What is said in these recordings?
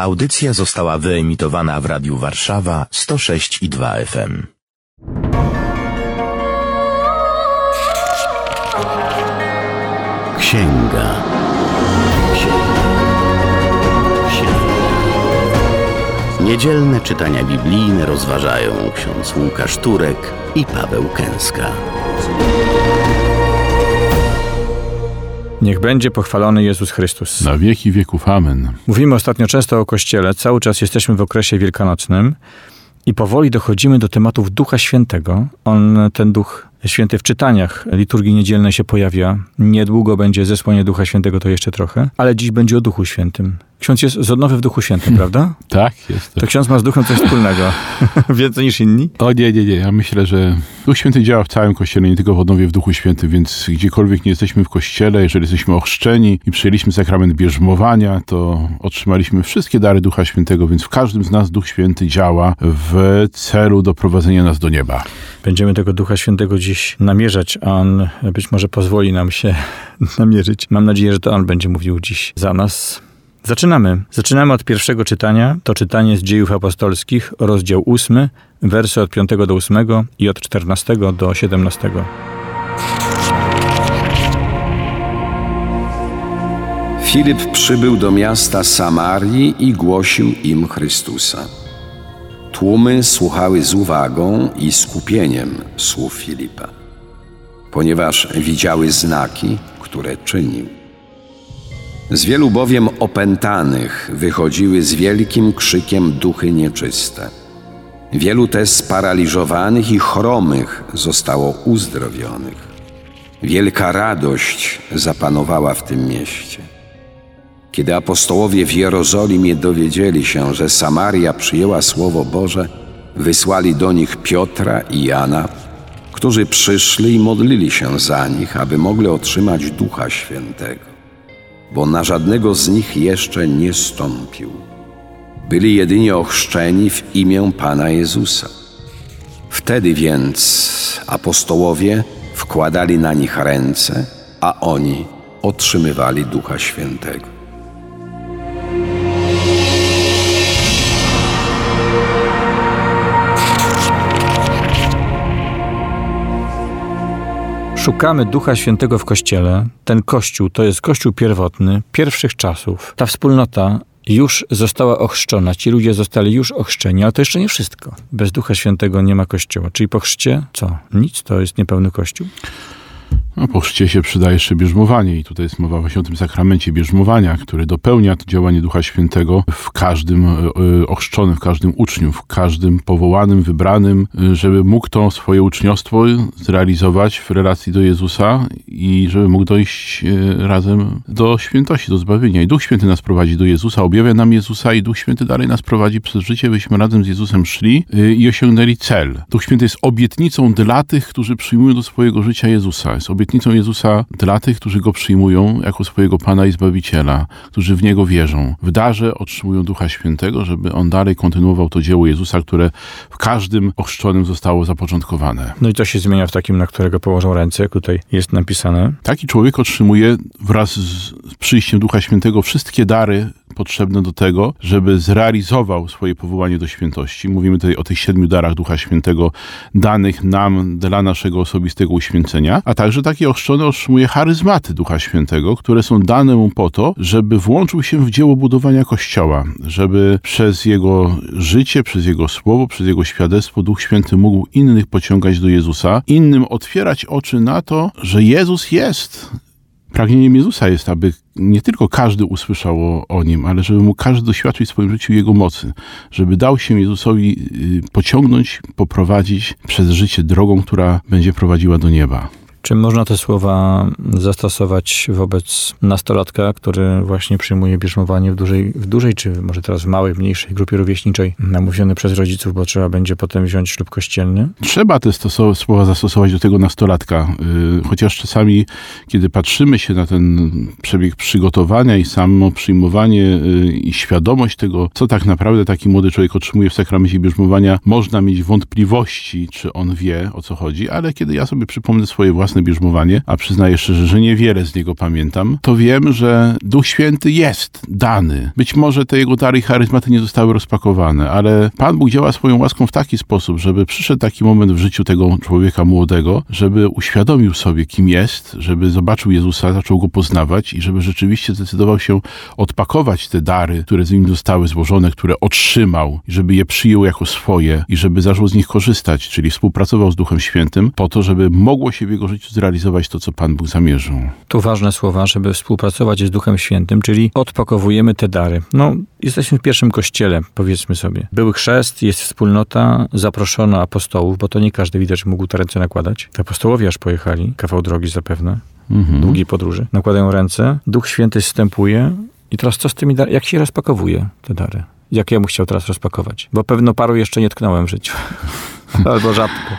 Audycja została wyemitowana w Radiu Warszawa 106 i 2 FM. Księga. Księga. Księga. Niedzielne czytania biblijne rozważają ksiądz Łukasz Turek i Paweł Kęska. Niech będzie pochwalony Jezus Chrystus. Na wieki wieków. Amen. Mówimy ostatnio często o Kościele, cały czas jesteśmy w okresie wielkanocnym i powoli dochodzimy do tematów Ducha Świętego. On, ten Duch Święty w czytaniach liturgii niedzielnej się pojawia. Niedługo będzie zesłanie Ducha Świętego, to jeszcze trochę, ale dziś będzie o Duchu Świętym. Ksiądz jest z odnowy w Duchu Świętym, prawda? Tak, jest. To ksiądz ma z Duchem coś wspólnego. Więcej niż inni? O nie, nie, nie. Ja myślę, że Duch Święty działa w całym Kościele, nie tylko w odnowie w Duchu Świętym, więc gdziekolwiek nie jesteśmy w Kościele, jeżeli jesteśmy ochrzczeni i przyjęliśmy sakrament bierzmowania, to otrzymaliśmy wszystkie dary Ducha Świętego, więc w każdym z nas Duch Święty działa w celu doprowadzenia nas do nieba. Będziemy tego Ducha Świętego dziś namierzać, a On być może pozwoli nam się namierzyć. Mam nadzieję, że to On będzie mówił dziś za nas. Zaczynamy. Zaczynamy od pierwszego czytania. To czytanie z dziejów apostolskich, rozdział 8, wersy od 5 do 8 i od 14 do 17. Filip przybył do miasta Samarii i głosił im Chrystusa. Tłumy słuchały z uwagą i skupieniem słów Filipa, ponieważ widziały znaki, które czynił. Z wielu bowiem opętanych wychodziły z wielkim krzykiem duchy nieczyste. Wielu też sparaliżowanych i chromych zostało uzdrowionych. Wielka radość zapanowała w tym mieście. Kiedy apostołowie w Jerozolimie dowiedzieli się, że Samaria przyjęła Słowo Boże, wysłali do nich Piotra i Jana, którzy przyszli i modlili się za nich, aby mogli otrzymać Ducha Świętego, bo na żadnego z nich jeszcze nie stąpił. Byli jedynie ochrzczeni w imię Pana Jezusa. Wtedy więc apostołowie wkładali na nich ręce, a oni otrzymywali Ducha Świętego. Szukamy Ducha Świętego w Kościele. Ten Kościół to jest Kościół pierwotny, pierwszych czasów. Ta wspólnota już została ochrzczona, ci ludzie zostali już ochrzczeni, ale to jeszcze nie wszystko. Bez Ducha Świętego nie ma Kościoła. Czyli po chrzcie co? Nic, to jest niepełny Kościół. No, po chrzcie się przyda jeszcze bierzmowanie i tutaj jest mowa właśnie o tym sakramencie bierzmowania, który dopełnia to działanie Ducha Świętego w każdym y, ochrzczonym, w każdym uczniu, w każdym powołanym, wybranym, y, żeby mógł to swoje uczniostwo zrealizować w relacji do Jezusa i żeby mógł dojść razem do świętości, do zbawienia. I Duch Święty nas prowadzi do Jezusa, objawia nam Jezusa i Duch Święty dalej nas prowadzi przez życie, byśmy razem z Jezusem szli i osiągnęli cel. Duch Święty jest obietnicą dla tych, którzy przyjmują do swojego życia Jezusa. Jest obietnicą Jezusa dla tych, którzy Go przyjmują jako swojego Pana i Zbawiciela, którzy w Niego wierzą. W darze otrzymują Ducha Świętego, żeby On dalej kontynuował to dzieło Jezusa, które w każdym ochrzczonym zostało zapoczątkowane. No i to się zmienia w takim, na którego położą ręce, jak tutaj jest napisane. Taki człowiek otrzymuje wraz z przyjściem Ducha Świętego wszystkie dary potrzebne do tego, żeby zrealizował swoje powołanie do świętości. Mówimy tutaj o tych siedmiu darach Ducha Świętego, danych nam dla naszego osobistego uświęcenia, a także taki ochrzczony otrzymuje charyzmaty Ducha Świętego, które są dane mu po to, żeby włączył się w dzieło budowania Kościoła, żeby przez jego życie, przez jego słowo, przez jego świadectwo Duch Święty mógł innych pociągać do Jezusa, innym otwierać oczy na to, że Jezus jest Pragnieniem Jezusa jest, aby nie tylko każdy usłyszał o, o, Nim, ale żeby mu każdy doświadczył w swoim życiu Jego mocy, żeby dał się Jezusowi y, pociągnąć, poprowadzić przez życie drogą, która będzie prowadziła do nieba. Czy można te słowa zastosować wobec nastolatka, który właśnie przyjmuje bierzmowanie w dużej, w dużej, czy może teraz w małej, mniejszej grupie rówieśniczej, namówiony przez rodziców, bo trzeba będzie potem wziąć ślub kościelny? Trzeba te słowa zastosować do tego nastolatka, yy, chociaż czasami, kiedy patrzymy się na ten przebieg przygotowania i samo przyjmowanie yy, i świadomość tego, co tak naprawdę taki młody człowiek otrzymuje w sakramencie bierzmowania, można mieć wątpliwości, czy on wie, o co chodzi, ale kiedy ja sobie przypomnę swoje własne własne bierzmowanie, a przyznaję szczerze, że niewiele z niego pamiętam, to wiem, że Duch Święty jest dany. Być może te jego dary i charyzmaty nie zostały rozpakowane, ale Pan Bóg działa swoją łaską w taki sposób, żeby przyszedł taki moment w życiu tego człowieka młodego, żeby uświadomił sobie, kim jest, żeby zobaczył Jezusa, zaczął go poznawać i żeby rzeczywiście zdecydował się odpakować te dary, które z nim zostały złożone, które otrzymał, żeby je przyjął jako swoje i żeby zaczął z nich korzystać, czyli współpracował z Duchem Świętym po to, żeby mogło się w jego życiu zrealizować to, co Pan Bóg zamierzył. Tu ważne słowa, żeby współpracować z Duchem Świętym, czyli odpakowujemy te dary. No, jesteśmy w pierwszym kościele, powiedzmy sobie. Był chrzest, jest wspólnota, zaproszono apostołów, bo to nie każdy widać mógł te ręce nakładać. Te apostołowie aż pojechali, kawał drogi zapewne, Mhm. długiej podróży. Nakładają ręce, Duch Święty wstępuje i teraz co z tymi darami? Jak się rozpakowuje te dary? Jak ja bym chciał teraz rozpakować? Bo pewno paru jeszcze nie tknąłem w życiu. Albo rzadko.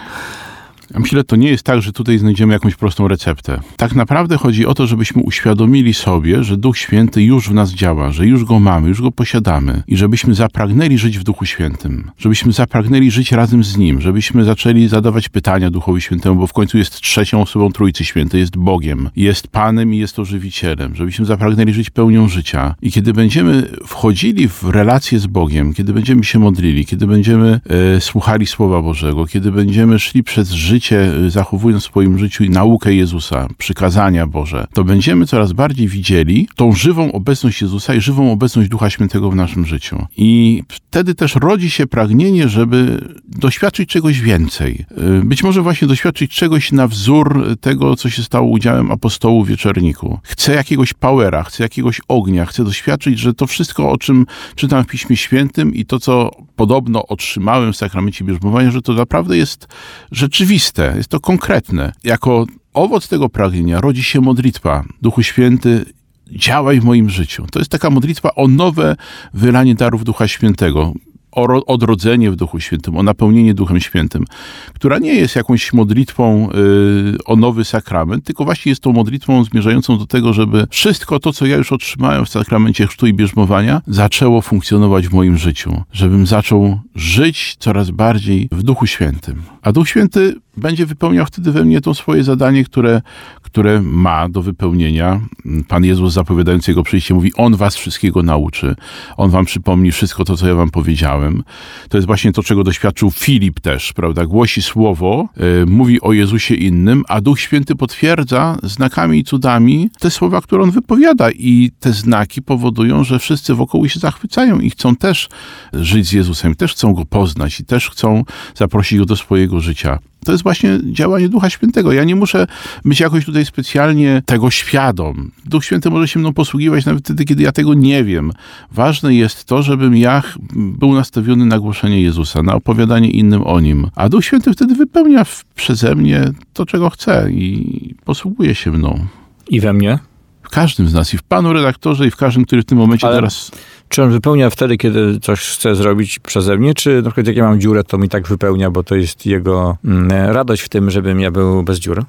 Ja myślę, to nie jest tak, że tutaj znajdziemy jakąś prostą receptę. Tak naprawdę chodzi o to, żebyśmy uświadomili sobie, że Duch Święty już w nas działa, że już go mamy, już go posiadamy i żebyśmy zapragnęli żyć w Duchu Świętym, żebyśmy zapragnęli żyć razem z Nim, żebyśmy zaczęli zadawać pytania Duchowi Świętemu, bo w końcu jest trzecią osobą Trójcy Świętej, jest Bogiem, jest Panem i jest ożywicielem, żebyśmy zapragnęli żyć pełnią życia. I kiedy będziemy wchodzili w relacje z Bogiem, kiedy będziemy się modlili, kiedy będziemy e, słuchali Słowa Bożego, kiedy będziemy szli przez życie, e, zachowując w swoim życiu naukę Jezusa, przykazania Boże, to będziemy coraz bardziej widzieli tą żywą obecność Jezusa i żywą obecność Ducha Świętego w naszym życiu. I wtedy też rodzi się pragnienie, żeby doświadczyć czegoś więcej. E, Być może właśnie doświadczyć czegoś na wzór tego, co się stało udziałem apostołów w wieczorniku. Chcę jakiegoś powera, chcę jakiegoś ognia, chcę doświadczyć, że to wszystko, o czym czytam w Piśmie Świętym i to, co podobno otrzymałem w sakramencie bierzmowania, że to naprawdę jest rzeczywiste, jest to konkretne. Jako owoc tego pragnienia rodzi się modlitwa. Duchu Święty, działaj w moim życiu. To jest taka modlitwa o nowe wylanie darów Ducha Świętego o ro- odrodzenie w Duchu Świętym, o napełnienie Duchem Świętym, która nie jest jakąś modlitwą y, o nowy sakrament, tylko właśnie jest tą modlitwą zmierzającą do tego, żeby wszystko to, co ja już otrzymałem w sakramencie chrztu i bierzmowania, zaczęło funkcjonować w moim życiu. Żebym zaczął żyć coraz bardziej w Duchu Świętym. A Duch Święty będzie wypełniał wtedy we mnie to swoje zadanie, które, które ma do wypełnienia. Pan Jezus zapowiadając Jego przyjście mówi, On was wszystkiego nauczy. On wam przypomni wszystko to, co ja wam powiedziałem. To jest właśnie to, czego doświadczył Filip też, prawda? Głosi słowo, y, mówi o Jezusie innym, a Duch Święty potwierdza znakami i cudami te słowa, które On wypowiada i te znaki powodują, że wszyscy wokół się zachwycają i chcą też żyć z Jezusem, też chcą Go poznać i też chcą zaprosić Go do swojego życia. To jest właśnie działanie Ducha Świętego. Ja nie muszę być jakoś tutaj specjalnie tego świadom. Duch Święty może się mną posługiwać nawet wtedy, kiedy ja tego nie wiem. Ważne jest to, żebym ja był nastawiony na głoszenie Jezusa, na opowiadanie innym o Nim. A Duch Święty wtedy wypełnia przeze mnie to, czego chce i posługuje się mną. I we mnie? W każdym z nas, i w panu redaktorze, i w każdym, który w tym momencie Ale- teraz... Czy on wypełnia wtedy, kiedy coś chce zrobić przeze mnie, czy na przykład jak ja mam dziurę, to mi tak wypełnia, bo to jest jego mm, radość w tym, żebym ja był bez dziury?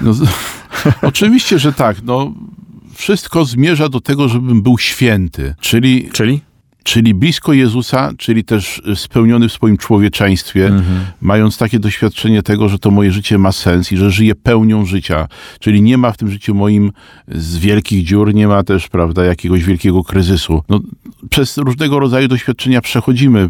No, oczywiście, że tak. No, wszystko zmierza do tego, żebym był święty, czyli Czyli? Czyli blisko Jezusa, czyli też spełniony w swoim człowieczeństwie, mając takie doświadczenie tego, że to moje życie ma sens i że żyję pełnią życia. Czyli nie ma w tym życiu moim z wielkich dziur, nie ma też, prawda, jakiegoś wielkiego kryzysu. No, przez różnego rodzaju doświadczenia przechodzimy,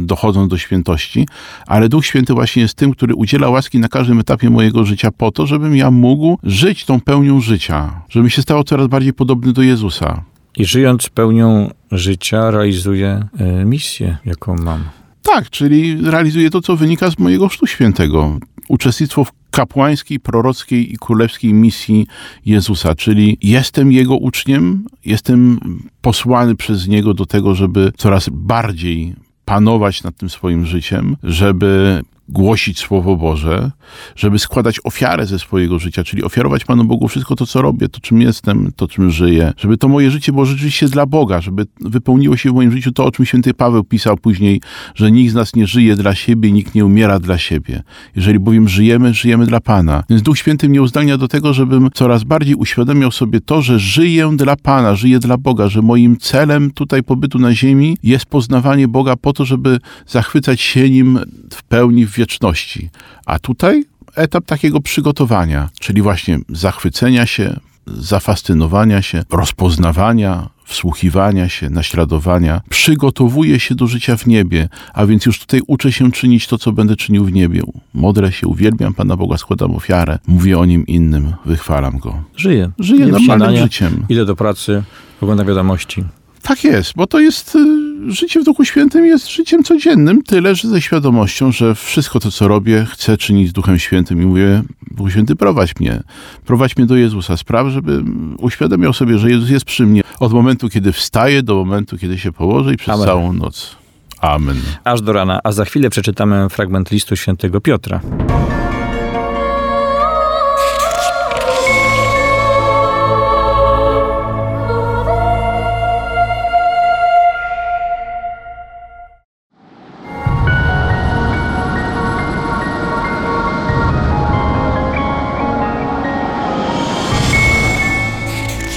dochodząc do świętości, ale Duch Święty właśnie jest tym, który udziela łaski na każdym etapie mojego życia po to, żebym ja mógł żyć tą pełnią życia, żebym się stał coraz bardziej podobny do Jezusa. I żyjąc pełnią życia, realizuję e, misję, jaką mam. Tak, czyli realizuję to, co wynika z mojego chrztu świętego. Uczestnictwo w kapłańskiej, prorockiej i królewskiej misji Jezusa, czyli jestem Jego uczniem, jestem posłany przez Niego do tego, żeby coraz bardziej panować nad tym swoim życiem, żeby głosić Słowo Boże, żeby składać ofiarę ze swojego życia, czyli ofiarować Panu Bogu wszystko to, co robię, to, czym jestem, to, czym żyję, żeby to moje życie było rzeczywiście dla Boga, żeby wypełniło się w moim życiu to, o czym święty Paweł pisał później, że nikt z nas nie żyje dla siebie, nikt nie umiera dla siebie. Jeżeli bowiem żyjemy, żyjemy dla Pana. Więc Duch Święty mnie uzdalnia do tego, żebym coraz bardziej uświadamiał sobie to, że żyję dla Pana, żyję dla Boga, że moim celem tutaj pobytu na ziemi jest poznawanie Boga po to, żeby zachwycać się Nim w pełni w wieczności. A tutaj etap takiego przygotowania, czyli właśnie zachwycenia się, zafascynowania się, rozpoznawania, wsłuchiwania się, naśladowania, przygotowuję się do życia w niebie, a więc już tutaj uczę się czynić to, co będę czynił w niebie. Modlę się, uwielbiam Pana Boga, składam ofiarę, mówię o Nim innym, wychwalam Go. Żyje Jem normalnym życiem. Idę do pracy, oglądam wiadomości. Tak jest, bo to jest y, życie w Duchu Świętym jest życiem codziennym, tyle że ze świadomością, że wszystko to, co robię, chcę czynić z Duchem Świętym i mówię, Duchu Święty, prowadź mnie, prowadź mnie do Jezusa, spraw, żeby uświadamiał sobie, że Jezus jest przy mnie od momentu, kiedy wstaję, do momentu, kiedy się położę i przez Amen. całą noc. Amen. Aż do rana, a za chwilę przeczytamy fragment listu świętego Piotra.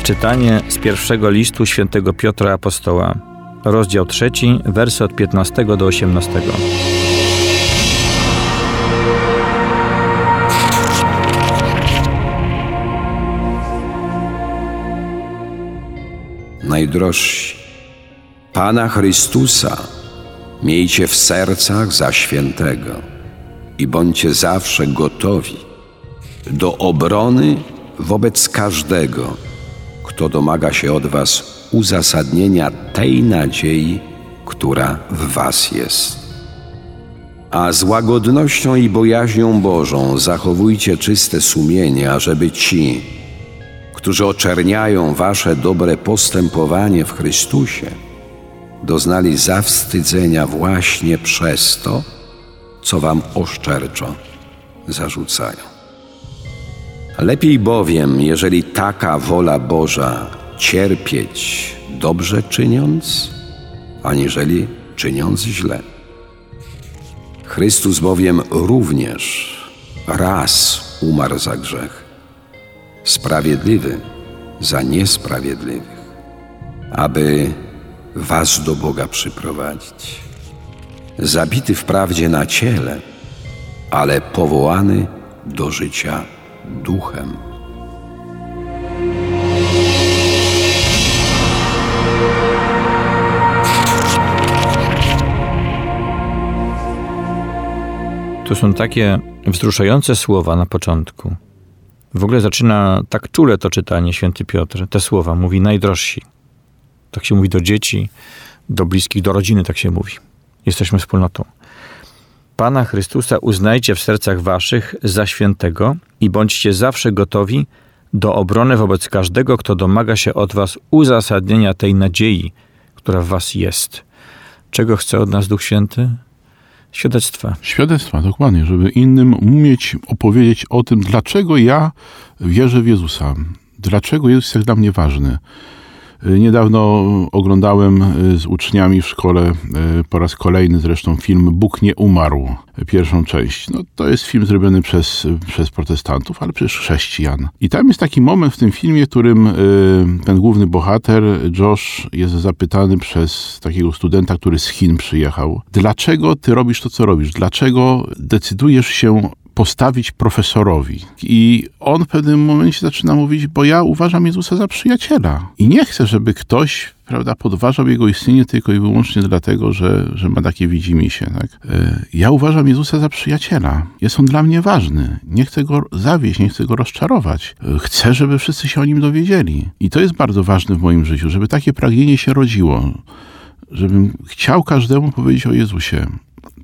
Czytanie z pierwszego listu świętego Piotra Apostoła, rozdział trzeci, wersy od 15 do 18. Najdrożsi, Pana Chrystusa miejcie w sercach za świętego i bądźcie zawsze gotowi do obrony wobec każdego, kto domaga się od Was uzasadnienia tej nadziei, która w Was jest. A z łagodnością i bojaźnią Bożą zachowujcie czyste sumienie, ażeby ci, którzy oczerniają wasze dobre postępowanie w Chrystusie, doznali zawstydzenia właśnie przez to, co wam oszczerczo zarzucają. Lepiej bowiem, jeżeli taka wola Boża cierpieć dobrze czyniąc, aniżeli czyniąc źle. Chrystus bowiem również raz umarł za grzech, sprawiedliwy za niesprawiedliwych, aby was do Boga przyprowadzić. Zabity wprawdzie na ciele, ale powołany do życia duchem. To są takie wzruszające słowa na początku. W ogóle zaczyna tak czule to czytanie święty Piotr. Te słowa mówi najdrożsi. Tak się mówi do dzieci, do bliskich, do rodziny tak się mówi. Jesteśmy wspólnotą. Pana Chrystusa uznajcie w sercach waszych za świętego i bądźcie zawsze gotowi do obrony wobec każdego, kto domaga się od was uzasadnienia tej nadziei, która w was jest. Czego chce od nas Duch Święty? Świadectwa. Świadectwa, dokładnie, żeby innym umieć opowiedzieć o tym, dlaczego ja wierzę w Jezusa, dlaczego Jezus jest dla mnie ważny. Niedawno oglądałem z uczniami w szkole po raz kolejny zresztą film Bóg nie umarł, pierwszą część. No, to jest film zrobiony przez, przez protestantów, ale przecież chrześcijan. I tam jest taki moment w tym filmie, w którym y, ten główny bohater, Josh, jest zapytany przez takiego studenta, który z Chin przyjechał, dlaczego ty robisz to, co robisz? Dlaczego decydujesz się postawić profesorowi. I on w pewnym momencie zaczyna mówić, bo ja uważam Jezusa za przyjaciela. I nie chcę, żeby ktoś prawda, podważał jego istnienie tylko i wyłącznie dlatego, że, że ma takie widzimisię. Tak? E, Ja uważam Jezusa za przyjaciela. Jest on dla mnie ważny. Nie chcę go zawieść, nie chcę go rozczarować. E, Chcę, żeby wszyscy się o nim dowiedzieli. I to jest bardzo ważne w moim życiu, żeby takie pragnienie się rodziło. Żebym chciał każdemu powiedzieć o Jezusie.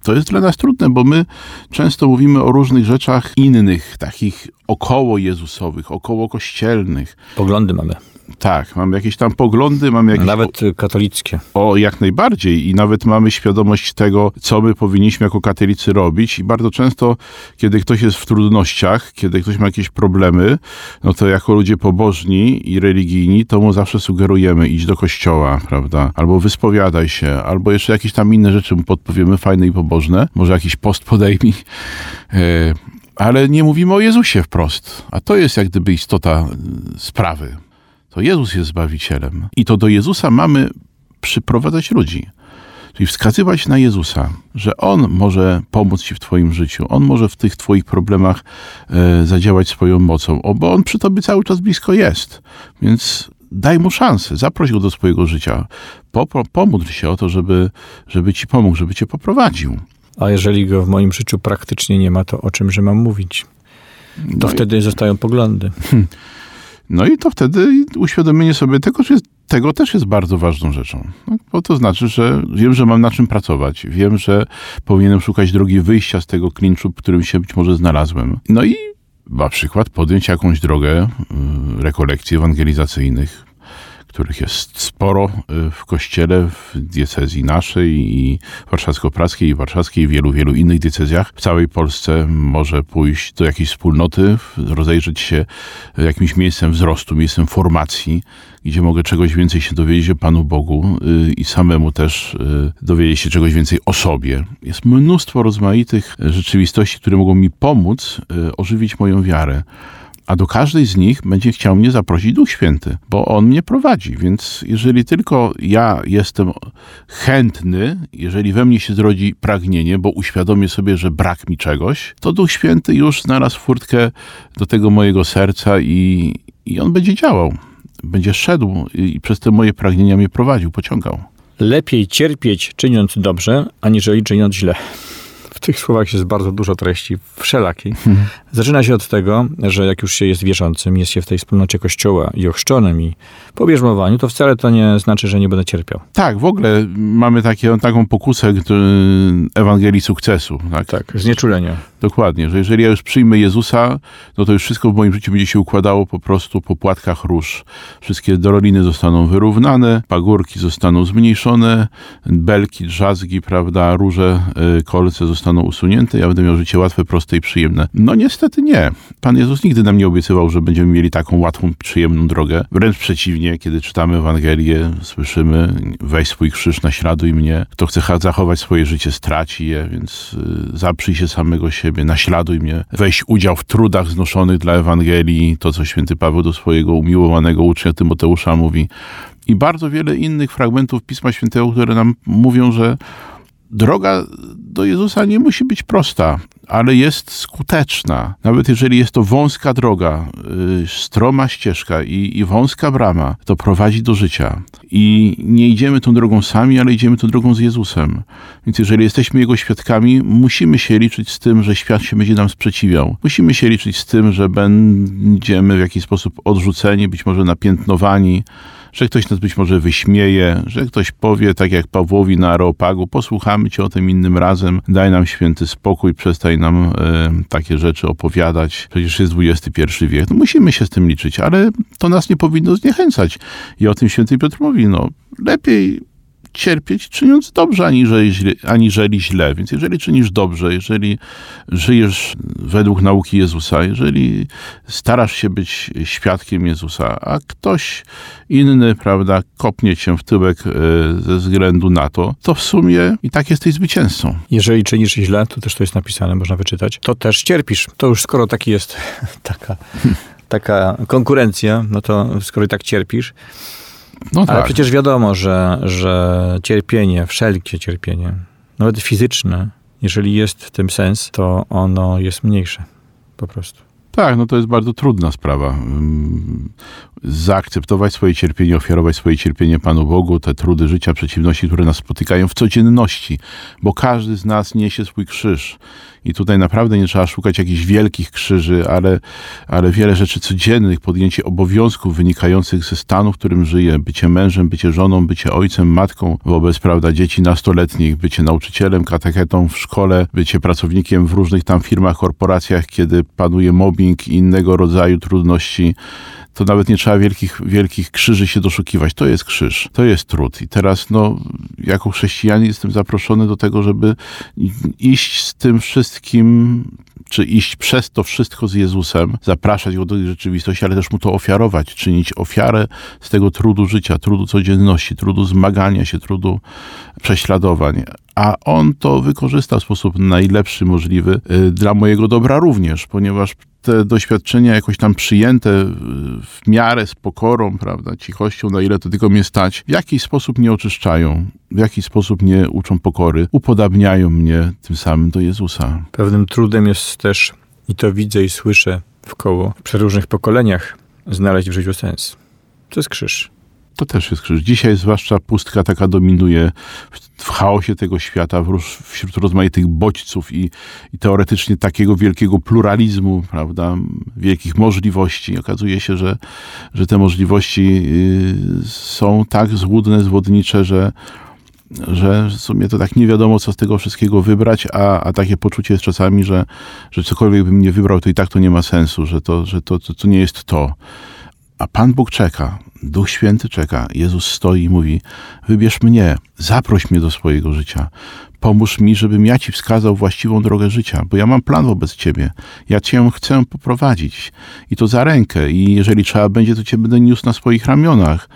To jest dla nas trudne, bo my często mówimy o różnych rzeczach innych, takich około Jezusowych, około kościelnych. Poglądy mamy. Tak, mamy jakieś tam poglądy, mamy jakieś Nawet katolickie. o, jak najbardziej. I nawet mamy świadomość tego, co my powinniśmy jako katolicy robić. I bardzo często, kiedy ktoś jest w trudnościach, kiedy ktoś ma jakieś problemy, no to jako ludzie pobożni i religijni, to mu zawsze sugerujemy idź do kościoła, prawda, albo wyspowiadaj się, albo jeszcze jakieś tam inne rzeczy mu podpowiemy, fajne i pobożne, może jakiś post podejmij, e, ale nie mówimy o Jezusie wprost, a to jest jak gdyby istota y, sprawy. To Jezus jest Zbawicielem. I to do Jezusa mamy przyprowadzać ludzi. Czyli wskazywać na Jezusa, że On może pomóc Ci w Twoim życiu, On może w tych Twoich problemach e, zadziałać swoją mocą, o, bo On przy Tobie cały czas blisko jest. Więc daj Mu szansę, zaproś Go do swojego życia, Popro, pomódl się o to, żeby, żeby Ci pomógł, żeby Cię poprowadził. A jeżeli go w moim życiu praktycznie nie ma, to o czymże mam mówić? To No i- wtedy zostają poglądy. No i to wtedy uświadomienie sobie tego, że tego też jest bardzo ważną rzeczą. Tak? Bo to znaczy, że wiem, że mam na czym pracować. Wiem, że powinienem szukać drogi wyjścia z tego klinczu, w którym się być może znalazłem. No i na przykład podjąć jakąś drogę y, rekolekcji ewangelizacyjnych, których jest sporo y, w kościele, w diecezji naszej i warszawsko-praskiej i warszawskiej i wielu, wielu innych diecezjach. W całej Polsce może pójść do jakiejś wspólnoty, rozejrzeć się jakimś miejscem wzrostu, miejscem formacji, gdzie mogę czegoś więcej się dowiedzieć o Panu Bogu y, i samemu też y, dowiedzieć się czegoś więcej o sobie. Jest mnóstwo rozmaitych y, rzeczywistości, które mogą mi pomóc y, ożywić moją wiarę a do każdej z nich będzie chciał mnie zaprosić Duch Święty, bo On mnie prowadzi. Więc jeżeli tylko ja jestem chętny, jeżeli we mnie się zrodzi pragnienie, bo uświadomię sobie, że brak mi czegoś, to Duch Święty już znalazł furtkę do tego mojego serca i, i On będzie działał. Będzie szedł i przez te moje pragnienia mnie prowadził, pociągał. Lepiej cierpieć czyniąc dobrze, aniżeli czyniąc źle. W tych słowach jest bardzo dużo treści wszelakiej. Zaczyna się od tego, że jak już się jest wierzącym, jest się w tej wspólnocie kościoła i ochrzczonym i po bierzmowaniu, to wcale to nie znaczy, że nie będę cierpiał. Tak, w ogóle mamy takie, taką pokusę Ewangelii sukcesu. Tak? Tak, znieczulenia. Dokładnie, że jeżeli ja już przyjmę Jezusa, no to już wszystko w moim życiu będzie się układało po prostu po płatkach róż. Wszystkie doliny zostaną wyrównane, pagórki zostaną zmniejszone, belki, drzazgi, prawda, róże, y, kolce zostaną usunięte, ja będę miał życie łatwe, proste i przyjemne. No niestety nie. Pan Jezus nigdy nam nie obiecywał, że będziemy mieli taką łatwą, przyjemną drogę. Wręcz przeciwnie, kiedy czytamy Ewangelię, słyszymy, weź swój krzyż, naśladuj mnie. Kto chce zachować swoje życie, straci je, więc y, zaprzyj się samego siebie, naśladuj mnie. Weź udział w trudach znoszonych dla Ewangelii, to co święty Paweł do swojego umiłowanego ucznia Tymoteusza mówi. I bardzo wiele innych fragmentów Pisma Świętego, które nam mówią, że droga do Jezusa nie musi być prosta, ale jest skuteczna. Nawet jeżeli jest to wąska droga, y, stroma ścieżka i, i wąska brama, to prowadzi do życia. I nie idziemy tą drogą sami, ale idziemy tą drogą z Jezusem. Więc jeżeli jesteśmy Jego świadkami, musimy się liczyć z tym, że świat się będzie nam sprzeciwiał. Musimy się liczyć z tym, że będziemy w jakiś sposób odrzuceni, być może napiętnowani, że ktoś nas być może wyśmieje, że ktoś powie, tak jak Pawłowi na Areopagu, posłuchamy cię o tym innym razem, daj nam święty spokój, przestań nam e, takie rzeczy opowiadać, przecież jest XXI wiek. No, musimy się z tym liczyć, ale to nas nie powinno zniechęcać. I o tym święty Piotr mówi, no lepiej cierpieć czyniąc dobrze, aniżeli źle, aniżeli źle. Więc jeżeli czynisz dobrze, jeżeli żyjesz według nauki Jezusa, jeżeli starasz się być świadkiem Jezusa, a ktoś inny, prawda, kopnie cię w tyłek e, ze względu na to, to w sumie i tak jesteś zwycięzcą. Jeżeli czynisz źle, tu też to jest napisane, można wyczytać, to też cierpisz. To już skoro taki jest taka, taka konkurencja, no to skoro i tak cierpisz, No ale tak. przecież wiadomo, że, że cierpienie, wszelkie cierpienie, nawet fizyczne, jeżeli jest w tym sens, to ono jest mniejsze. Po prostu. Tak, no to jest bardzo trudna sprawa. Zaakceptować swoje cierpienie, ofiarować swoje cierpienie Panu Bogu, te trudy życia, przeciwności, które nas spotykają w codzienności, bo każdy z nas niesie swój krzyż. I tutaj naprawdę nie trzeba szukać jakichś wielkich krzyży, ale, ale wiele rzeczy codziennych, podjęcie obowiązków wynikających ze stanu, w którym żyję, bycie mężem, bycie żoną, bycie ojcem, matką wobec, prawda, dzieci nastoletnich, bycie nauczycielem, katechetą w szkole, bycie pracownikiem w różnych tam firmach, korporacjach, kiedy panuje mobbing i innego rodzaju trudności to nawet nie trzeba wielkich, wielkich krzyży się doszukiwać. To jest krzyż, to jest trud. I teraz, no, jako chrześcijanin jestem zaproszony do tego, żeby iść z tym wszystkim, czy iść przez to wszystko z Jezusem, zapraszać go do rzeczywistości, ale też mu to ofiarować, czynić ofiarę z tego trudu życia, trudu codzienności, trudu zmagania się, trudu prześladowań. A on to wykorzysta w sposób najlepszy możliwy y, dla mojego dobra również, ponieważ te doświadczenia jakoś tam przyjęte w miarę z pokorą, prawda, cichością, na ile to tylko mnie stać, w jakiś sposób nie oczyszczają, w jakiś sposób nie uczą pokory, upodabniają mnie tym samym do Jezusa. Pewnym trudem jest też, i to widzę i słyszę w koło, w przeróżnych pokoleniach, znaleźć w życiu sens. To jest krzyż. To też jest krzyż. Dzisiaj zwłaszcza pustka taka dominuje w, chaosie tego świata, wśród rozmaitych bodźców i, i teoretycznie takiego wielkiego pluralizmu, prawda, wielkich możliwości. Okazuje się, że, że te możliwości y, są tak złudne, zwodnicze, że, że w sumie to tak nie wiadomo, co z tego wszystkiego wybrać, a, a takie poczucie jest czasami, że, że cokolwiek bym nie wybrał, to i tak to nie ma sensu, że to, że to, to, to nie jest to. A Pan Bóg czeka, Duch Święty czeka. Jezus stoi i mówi: Wybierz mnie, zaproś mnie do swojego życia. Pomóż mi, żebym ja ci wskazał właściwą drogę życia, bo ja mam plan wobec ciebie. Ja cię chcę poprowadzić i to za rękę. I jeżeli trzeba będzie, to cię będę niósł na swoich ramionach.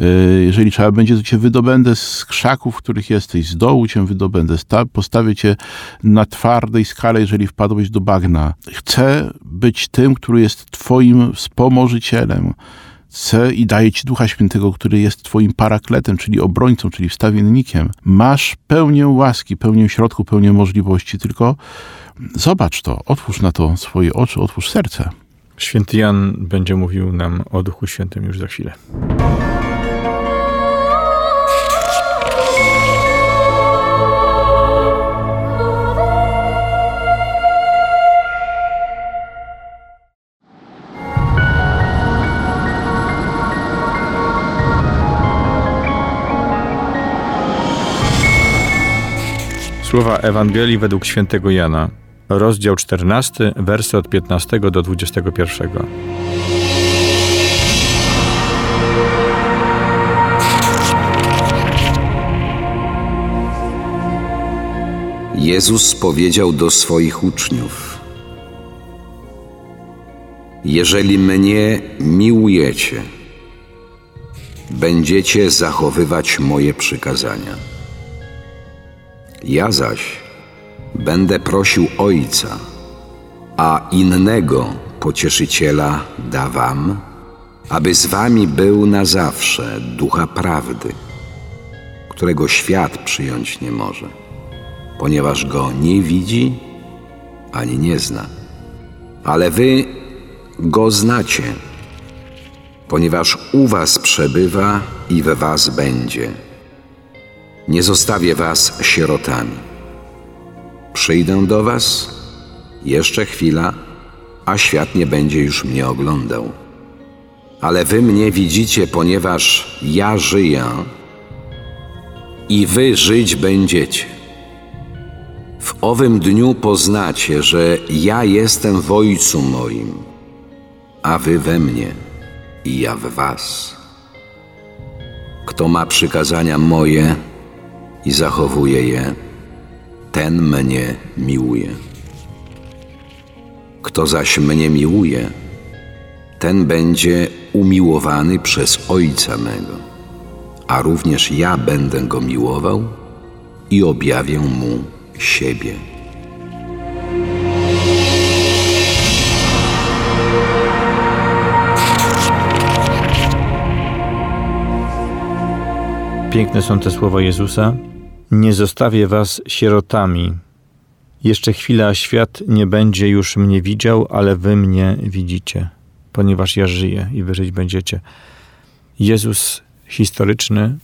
Y, jeżeli trzeba będzie, to cię wydobędę z krzaków, w których jesteś, z dołu cię wydobędę, postawię cię na twardej skale, jeżeli wpadłeś do bagna. Chcę być tym, który jest twoim wspomożycielem. Chcę i daję Ci Ducha Świętego, który jest Twoim parakletem, czyli obrońcą, czyli wstawiennikiem. Masz pełnię łaski, pełnię środku, pełnię możliwości, tylko zobacz to, otwórz na to swoje oczy, otwórz serce. Święty Jan będzie mówił nam o Duchu Świętym już za chwilę. Słowa Ewangelii według świętego Jana, rozdział 14, wersy od 15 do 21. Jezus powiedział do swoich uczniów: Jeżeli mnie miłujecie, będziecie zachowywać moje przykazania. Ja zaś będę prosił Ojca, a innego pocieszyciela da wam, aby z wami był na zawsze ducha prawdy, którego świat przyjąć nie może, ponieważ go nie widzi ani nie zna. Ale wy go znacie, ponieważ u was przebywa i we was będzie nie zostawię was sierotami. Przyjdę do was, jeszcze chwila, a świat nie będzie już mnie oglądał. Ale wy mnie widzicie, ponieważ ja żyję i wy żyć będziecie. W owym dniu poznacie, że ja jestem w Ojcu moim, a wy we mnie i ja w was. Kto ma przykazania moje, i zachowuje je, ten mnie miłuje. Kto zaś mnie miłuje, ten będzie umiłowany przez Ojca mego, a również ja będę go miłował i objawię mu siebie. Piękne są te słowa Jezusa. Nie zostawię was sierotami. Jeszcze chwila, świat nie będzie już mnie widział, ale wy mnie widzicie, ponieważ ja żyję i wy żyć będziecie. Jezus historyczny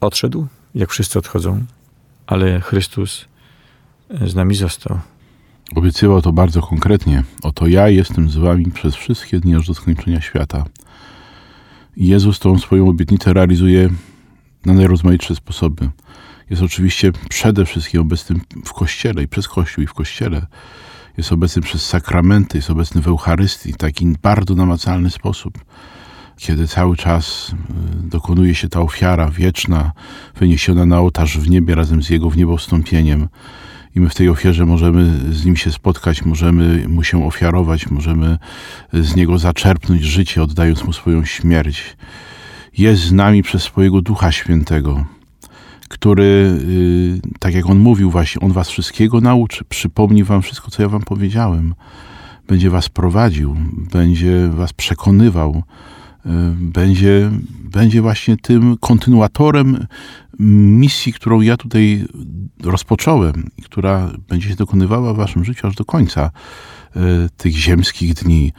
odszedł, jak wszyscy odchodzą, ale Chrystus z nami został. Obiecywał to bardzo konkretnie. Oto ja jestem z wami przez wszystkie dni aż do skończenia świata. Jezus tą swoją obietnicę realizuje na najrozmaitsze sposoby. Jest oczywiście przede wszystkim obecny w Kościele i przez Kościół i w Kościele. Jest obecny przez sakramenty, jest obecny w Eucharystii w taki bardzo namacalny sposób. Kiedy cały czas y, dokonuje się ta ofiara wieczna, wyniesiona na ołtarz w niebie razem z Jego w niebo wstąpieniem, i my w tej ofierze możemy z Nim się spotkać, możemy Mu się ofiarować, możemy z Niego zaczerpnąć życie, oddając Mu swoją śmierć jest z nami przez swojego Ducha Świętego, który, y, tak jak on mówił właśnie, on was wszystkiego nauczy, przypomni wam wszystko, co ja wam powiedziałem. będzie was prowadził, będzie was przekonywał, y, będzie, będzie właśnie tym kontynuatorem misji, którą ja tutaj rozpocząłem i która będzie się dokonywała w waszym życiu aż do końca y, tych ziemskich dni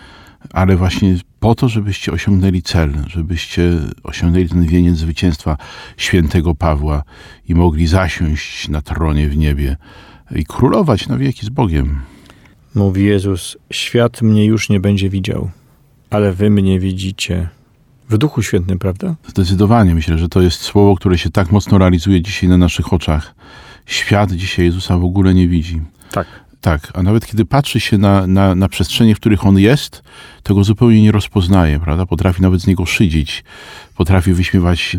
ale właśnie po to, żebyście osiągnęli cel, żebyście osiągnęli ten wieniec zwycięstwa świętego Pawła i mogli zasiąść na tronie w niebie i królować na wieki z Bogiem. Mówi Jezus: Świat mnie już nie będzie widział, ale wy mnie widzicie. W Duchu Świętym, prawda? Zdecydowanie myślę, że to jest słowo, które się tak mocno realizuje dzisiaj na naszych oczach. Świat dzisiaj Jezusa w ogóle nie widzi. Tak. Tak, a nawet kiedy patrzy się na, na, na przestrzenie, w których on jest, to go zupełnie nie rozpoznaje, prawda? Potrafi nawet z niego szydzić, potrafi wyśmiewać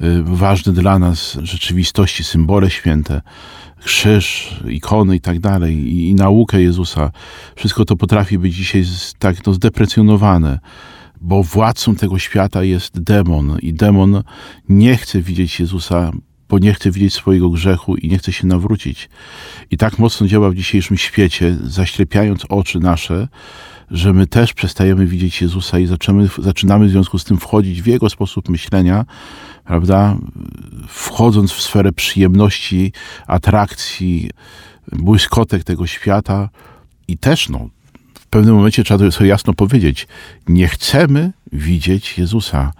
y, ważne dla nas rzeczywistości, symbole święte, krzyż, ikony i tak dalej, i, i naukę Jezusa. Wszystko to potrafi być dzisiaj z, tak no, zdeprecjonowane bo władcą tego świata jest demon i demon nie chce widzieć Jezusa bo nie chce widzieć swojego grzechu i nie chce się nawrócić. I tak mocno działa w dzisiejszym świecie, zaślepiając oczy nasze, że my też przestajemy widzieć Jezusa i zaczynamy, zaczynamy w związku z tym wchodzić w Jego sposób myślenia, prawda? Wchodząc w sferę przyjemności, atrakcji, błyskotek tego świata i też, no, w pewnym momencie trzeba sobie jasno powiedzieć, nie chcemy widzieć Jezusa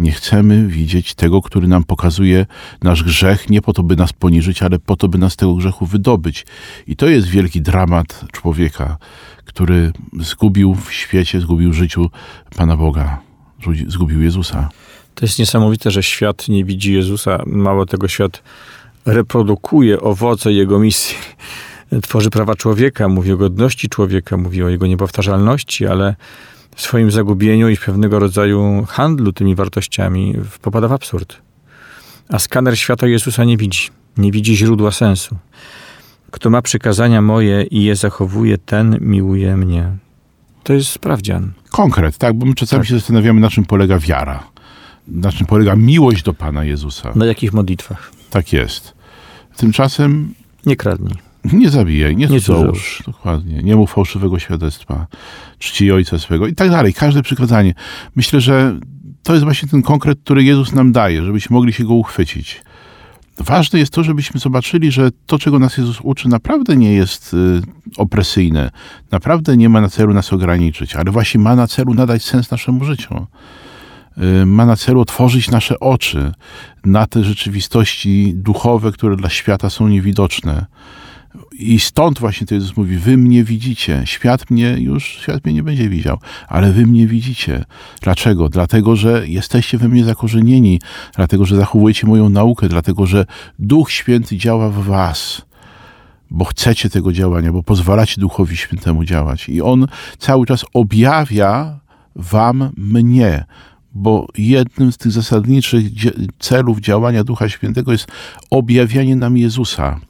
nie chcemy widzieć tego, który nam pokazuje nasz grzech, nie po to, by nas poniżyć, ale po to, by nas z tego grzechu wydobyć. I to jest wielki dramat człowieka, który zgubił w świecie, zgubił życiu Pana Boga, zgubił Jezusa. To jest niesamowite, że świat nie widzi Jezusa. Mało tego, świat reprodukuje owoce jego misji. Tworzy prawa człowieka, mówi o godności człowieka, mówi o jego niepowtarzalności, ale w swoim zagubieniu i pewnego rodzaju handlu tymi wartościami popada w absurd. A skaner świata Jezusa nie widzi, nie widzi źródła sensu. Kto ma przykazania moje i je zachowuje, ten miłuje mnie. To jest sprawdzian. Konkret, tak, bo my czasami tak. się zastanawiamy, na czym polega wiara, na czym polega miłość do Pana Jezusa. Na jakich modlitwach? Tak jest. Tymczasem... Nie kradnij. Nie zabijaj, nie, nie cudzołóż. Dokładnie. Nie mów fałszywego świadectwa. Czci ojca swego i tak dalej. Każde przykazanie. Myślę, że to jest właśnie ten konkret, który Jezus nam daje, żebyśmy mogli się go uchwycić. Ważne jest to, żebyśmy zobaczyli, że to, czego nas Jezus uczy, naprawdę nie jest y, opresyjne. Naprawdę nie ma na celu nas ograniczyć, ale właśnie ma na celu nadać sens naszemu życiu. Y, ma na celu otworzyć nasze oczy na te rzeczywistości duchowe, które dla świata są niewidoczne i stąd właśnie to Jezus mówi, wy mnie widzicie, świat mnie już, świat mnie nie będzie widział, ale wy mnie widzicie. Dlaczego? Dlatego, że jesteście we mnie zakorzenieni, dlatego, że zachowujecie moją naukę, dlatego, że Duch Święty działa w was bo chcecie tego działania, bo pozwalacie Duchowi Świętemu działać. I On cały czas objawia wam mnie, bo jednym z tych zasadniczych celów działania Ducha Świętego jest objawianie nam Jezusa.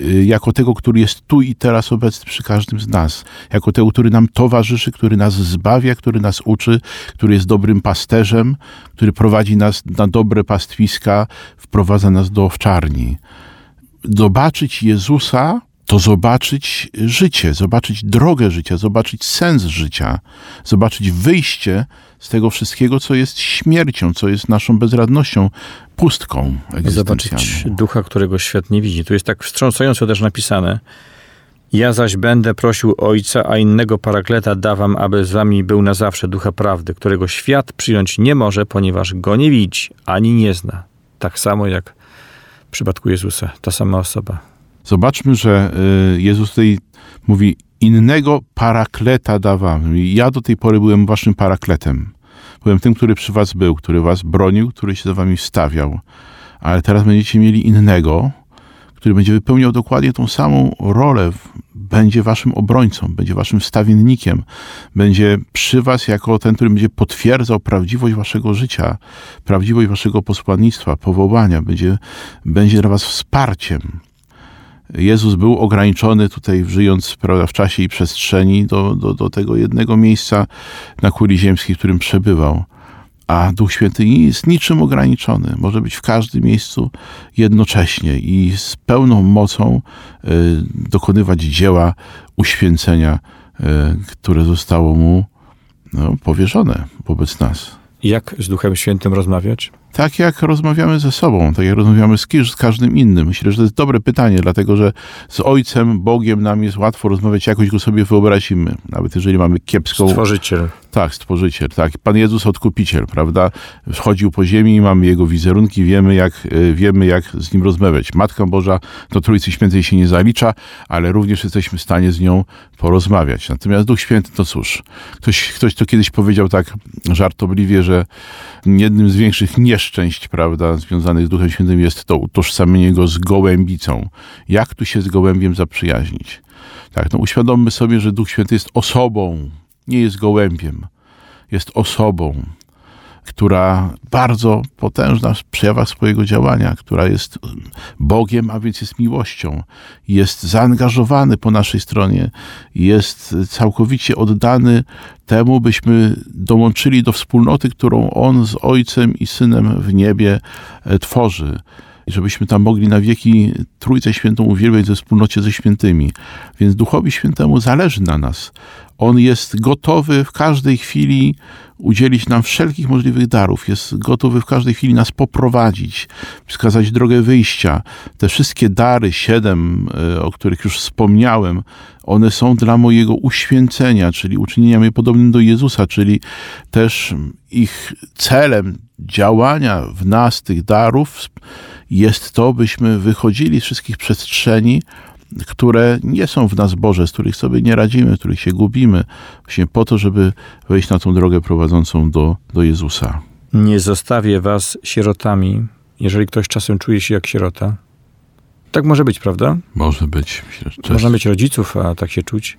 Y, jako tego, który jest tu i teraz obecny przy każdym z nas, jako tego, który nam towarzyszy, który nas zbawia, który nas uczy, który jest dobrym pasterzem, który prowadzi nas na dobre pastwiska, wprowadza nas do owczarni. Zobaczyć Jezusa to zobaczyć życie, zobaczyć drogę życia, zobaczyć sens życia, zobaczyć wyjście z tego wszystkiego, co jest śmiercią, co jest naszą bezradnością, pustką Zobaczyć ducha, którego świat nie widzi. Tu jest tak wstrząsająco też napisane. Ja zaś będę prosił Ojca, a innego parakleta dawam, aby z wami był na zawsze ducha prawdy, którego świat przyjąć nie może, ponieważ go nie widzi, ani nie zna. Tak samo jak w przypadku Jezusa, ta sama osoba. Zobaczmy, że y, Jezus tutaj mówi, innego parakleta dawam. Ja do tej pory byłem waszym parakletem. Byłem tym, który przy was był, który was bronił, który się za wami wstawiał. Ale teraz będziecie mieli innego, który będzie wypełniał dokładnie tą samą rolę, będzie waszym obrońcą, będzie waszym wstawiennikiem, będzie przy was jako ten, który będzie potwierdzał prawdziwość waszego życia, prawdziwość waszego posłannictwa, powołania, będzie, będzie dla was wsparciem. Jezus był ograniczony tutaj, żyjąc prawda, w czasie i przestrzeni, do, do, do tego jednego miejsca na kuli ziemskiej, w którym przebywał. A Duch Święty nie jest niczym ograniczony. Może być w każdym miejscu jednocześnie i z pełną mocą y, dokonywać dzieła uświęcenia e, które zostało mu no, powierzone wobec nas. Jak z Duchem Świętym rozmawiać? Tak jak rozmawiamy ze sobą, tak jak rozmawiamy z, ki- z każdym innym. Myślę, że to jest dobre pytanie, dlatego że z Ojcem, Bogiem nam jest łatwo rozmawiać, jakoś go sobie wyobrazimy. Nawet jeżeli mamy kiepską... Stworzyciel. Tak, stworzyciel, tak. Pan Jezus odkupiciel, prawda? Schodził po ziemi mamy jego wizerunki, wiemy jak, e, wiemy jak z nim rozmawiać. Matka Boża do Trójcy Świętej się nie zalicza, ale również jesteśmy w stanie z nią porozmawiać. Natomiast Duch Święty, to cóż, ktoś, ktoś to kiedyś powiedział tak żartobliwie, że jednym z większych nieszczęść, prawda, związanych z Duchem Świętym jest to utożsamienie go z gołębicą. Jak tu się z gołębiem zaprzyjaźnić? Tak, no uświadommy sobie, że Duch Święty jest osobą, nie jest gołębiem, jest osobą, która bardzo potężna w przejawach swojego działania, która jest Bogiem, a więc jest miłością, jest zaangażowany po naszej stronie, jest całkowicie oddany temu, byśmy dołączyli do wspólnoty, którą On z Ojcem i Synem w niebie e, tworzy żebyśmy tam mogli na wieki Trójcę Świętą uwielbiać ze wspólnocie ze świętymi. Więc Duchowi Świętemu zależy na nas. On jest gotowy w każdej chwili udzielić nam wszelkich możliwych darów. Jest gotowy w każdej chwili nas poprowadzić, wskazać drogę wyjścia. Te wszystkie dary, siedem, e, o których już wspomniałem, one są dla mojego uświęcenia, czyli uczynienia mnie podobnym do Jezusa, czyli też ich celem działania w nas tych darów jest to, byśmy wychodzili z wszystkich przestrzeni, które nie są w nas Boże, z których sobie nie radzimy, w których się gubimy, właśnie po to, żeby wejść na tą drogę prowadzącą do, do Jezusa. Nie zostawię was sierotami, jeżeli ktoś czasem czuje się jak sierota. Tak może być, prawda? Może być, że Można mieć rodziców, a tak się czuć.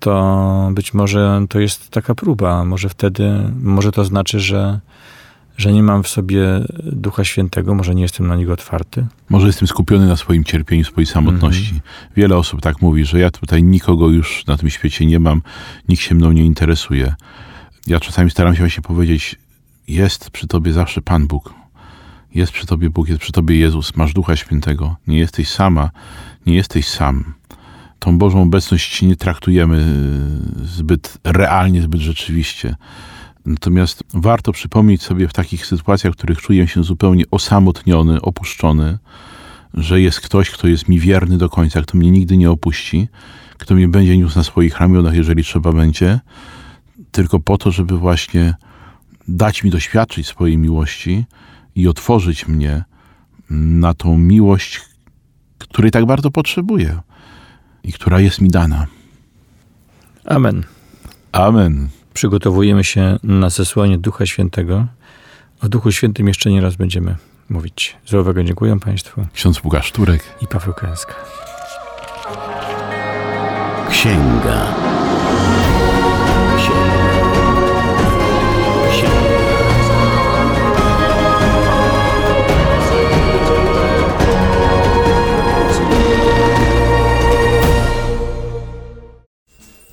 To być może to jest taka próba. Może wtedy, może to znaczy, że, że nie mam w sobie Ducha Świętego, może nie jestem na niego otwarty. Może jestem skupiony na swoim cierpieniu, swojej samotności. Wiele osób tak mówi, że ja tutaj nikogo już na tym świecie nie mam, nikt się mną nie interesuje. Ja czasami staram się właśnie powiedzieć, jest przy tobie zawsze Pan Bóg. Jest przy tobie Bóg, jest przy tobie Jezus, masz Ducha Świętego. Nie jesteś sama, nie jesteś sam. Tą Bożą obecność nie traktujemy zbyt realnie, zbyt rzeczywiście. Natomiast warto przypomnieć sobie w takich sytuacjach, w których czuję się zupełnie osamotniony, opuszczony, że jest ktoś, kto jest mi wierny do końca, kto mnie nigdy nie opuści, kto mnie będzie niósł na swoich ramionach, jeżeli trzeba będzie, tylko po to, żeby właśnie dać mi doświadczyć swojej miłości i otworzyć mnie na tą miłość, której tak bardzo potrzebuję i która jest mi dana. Amen. Amen. Przygotowujemy się na zesłanie Ducha Świętego. O Duchu Świętym jeszcze nie raz będziemy mówić. Uwagę dziękuję Państwu Ksiądz Łukasz Turek. i Paweł Kęska. Księga.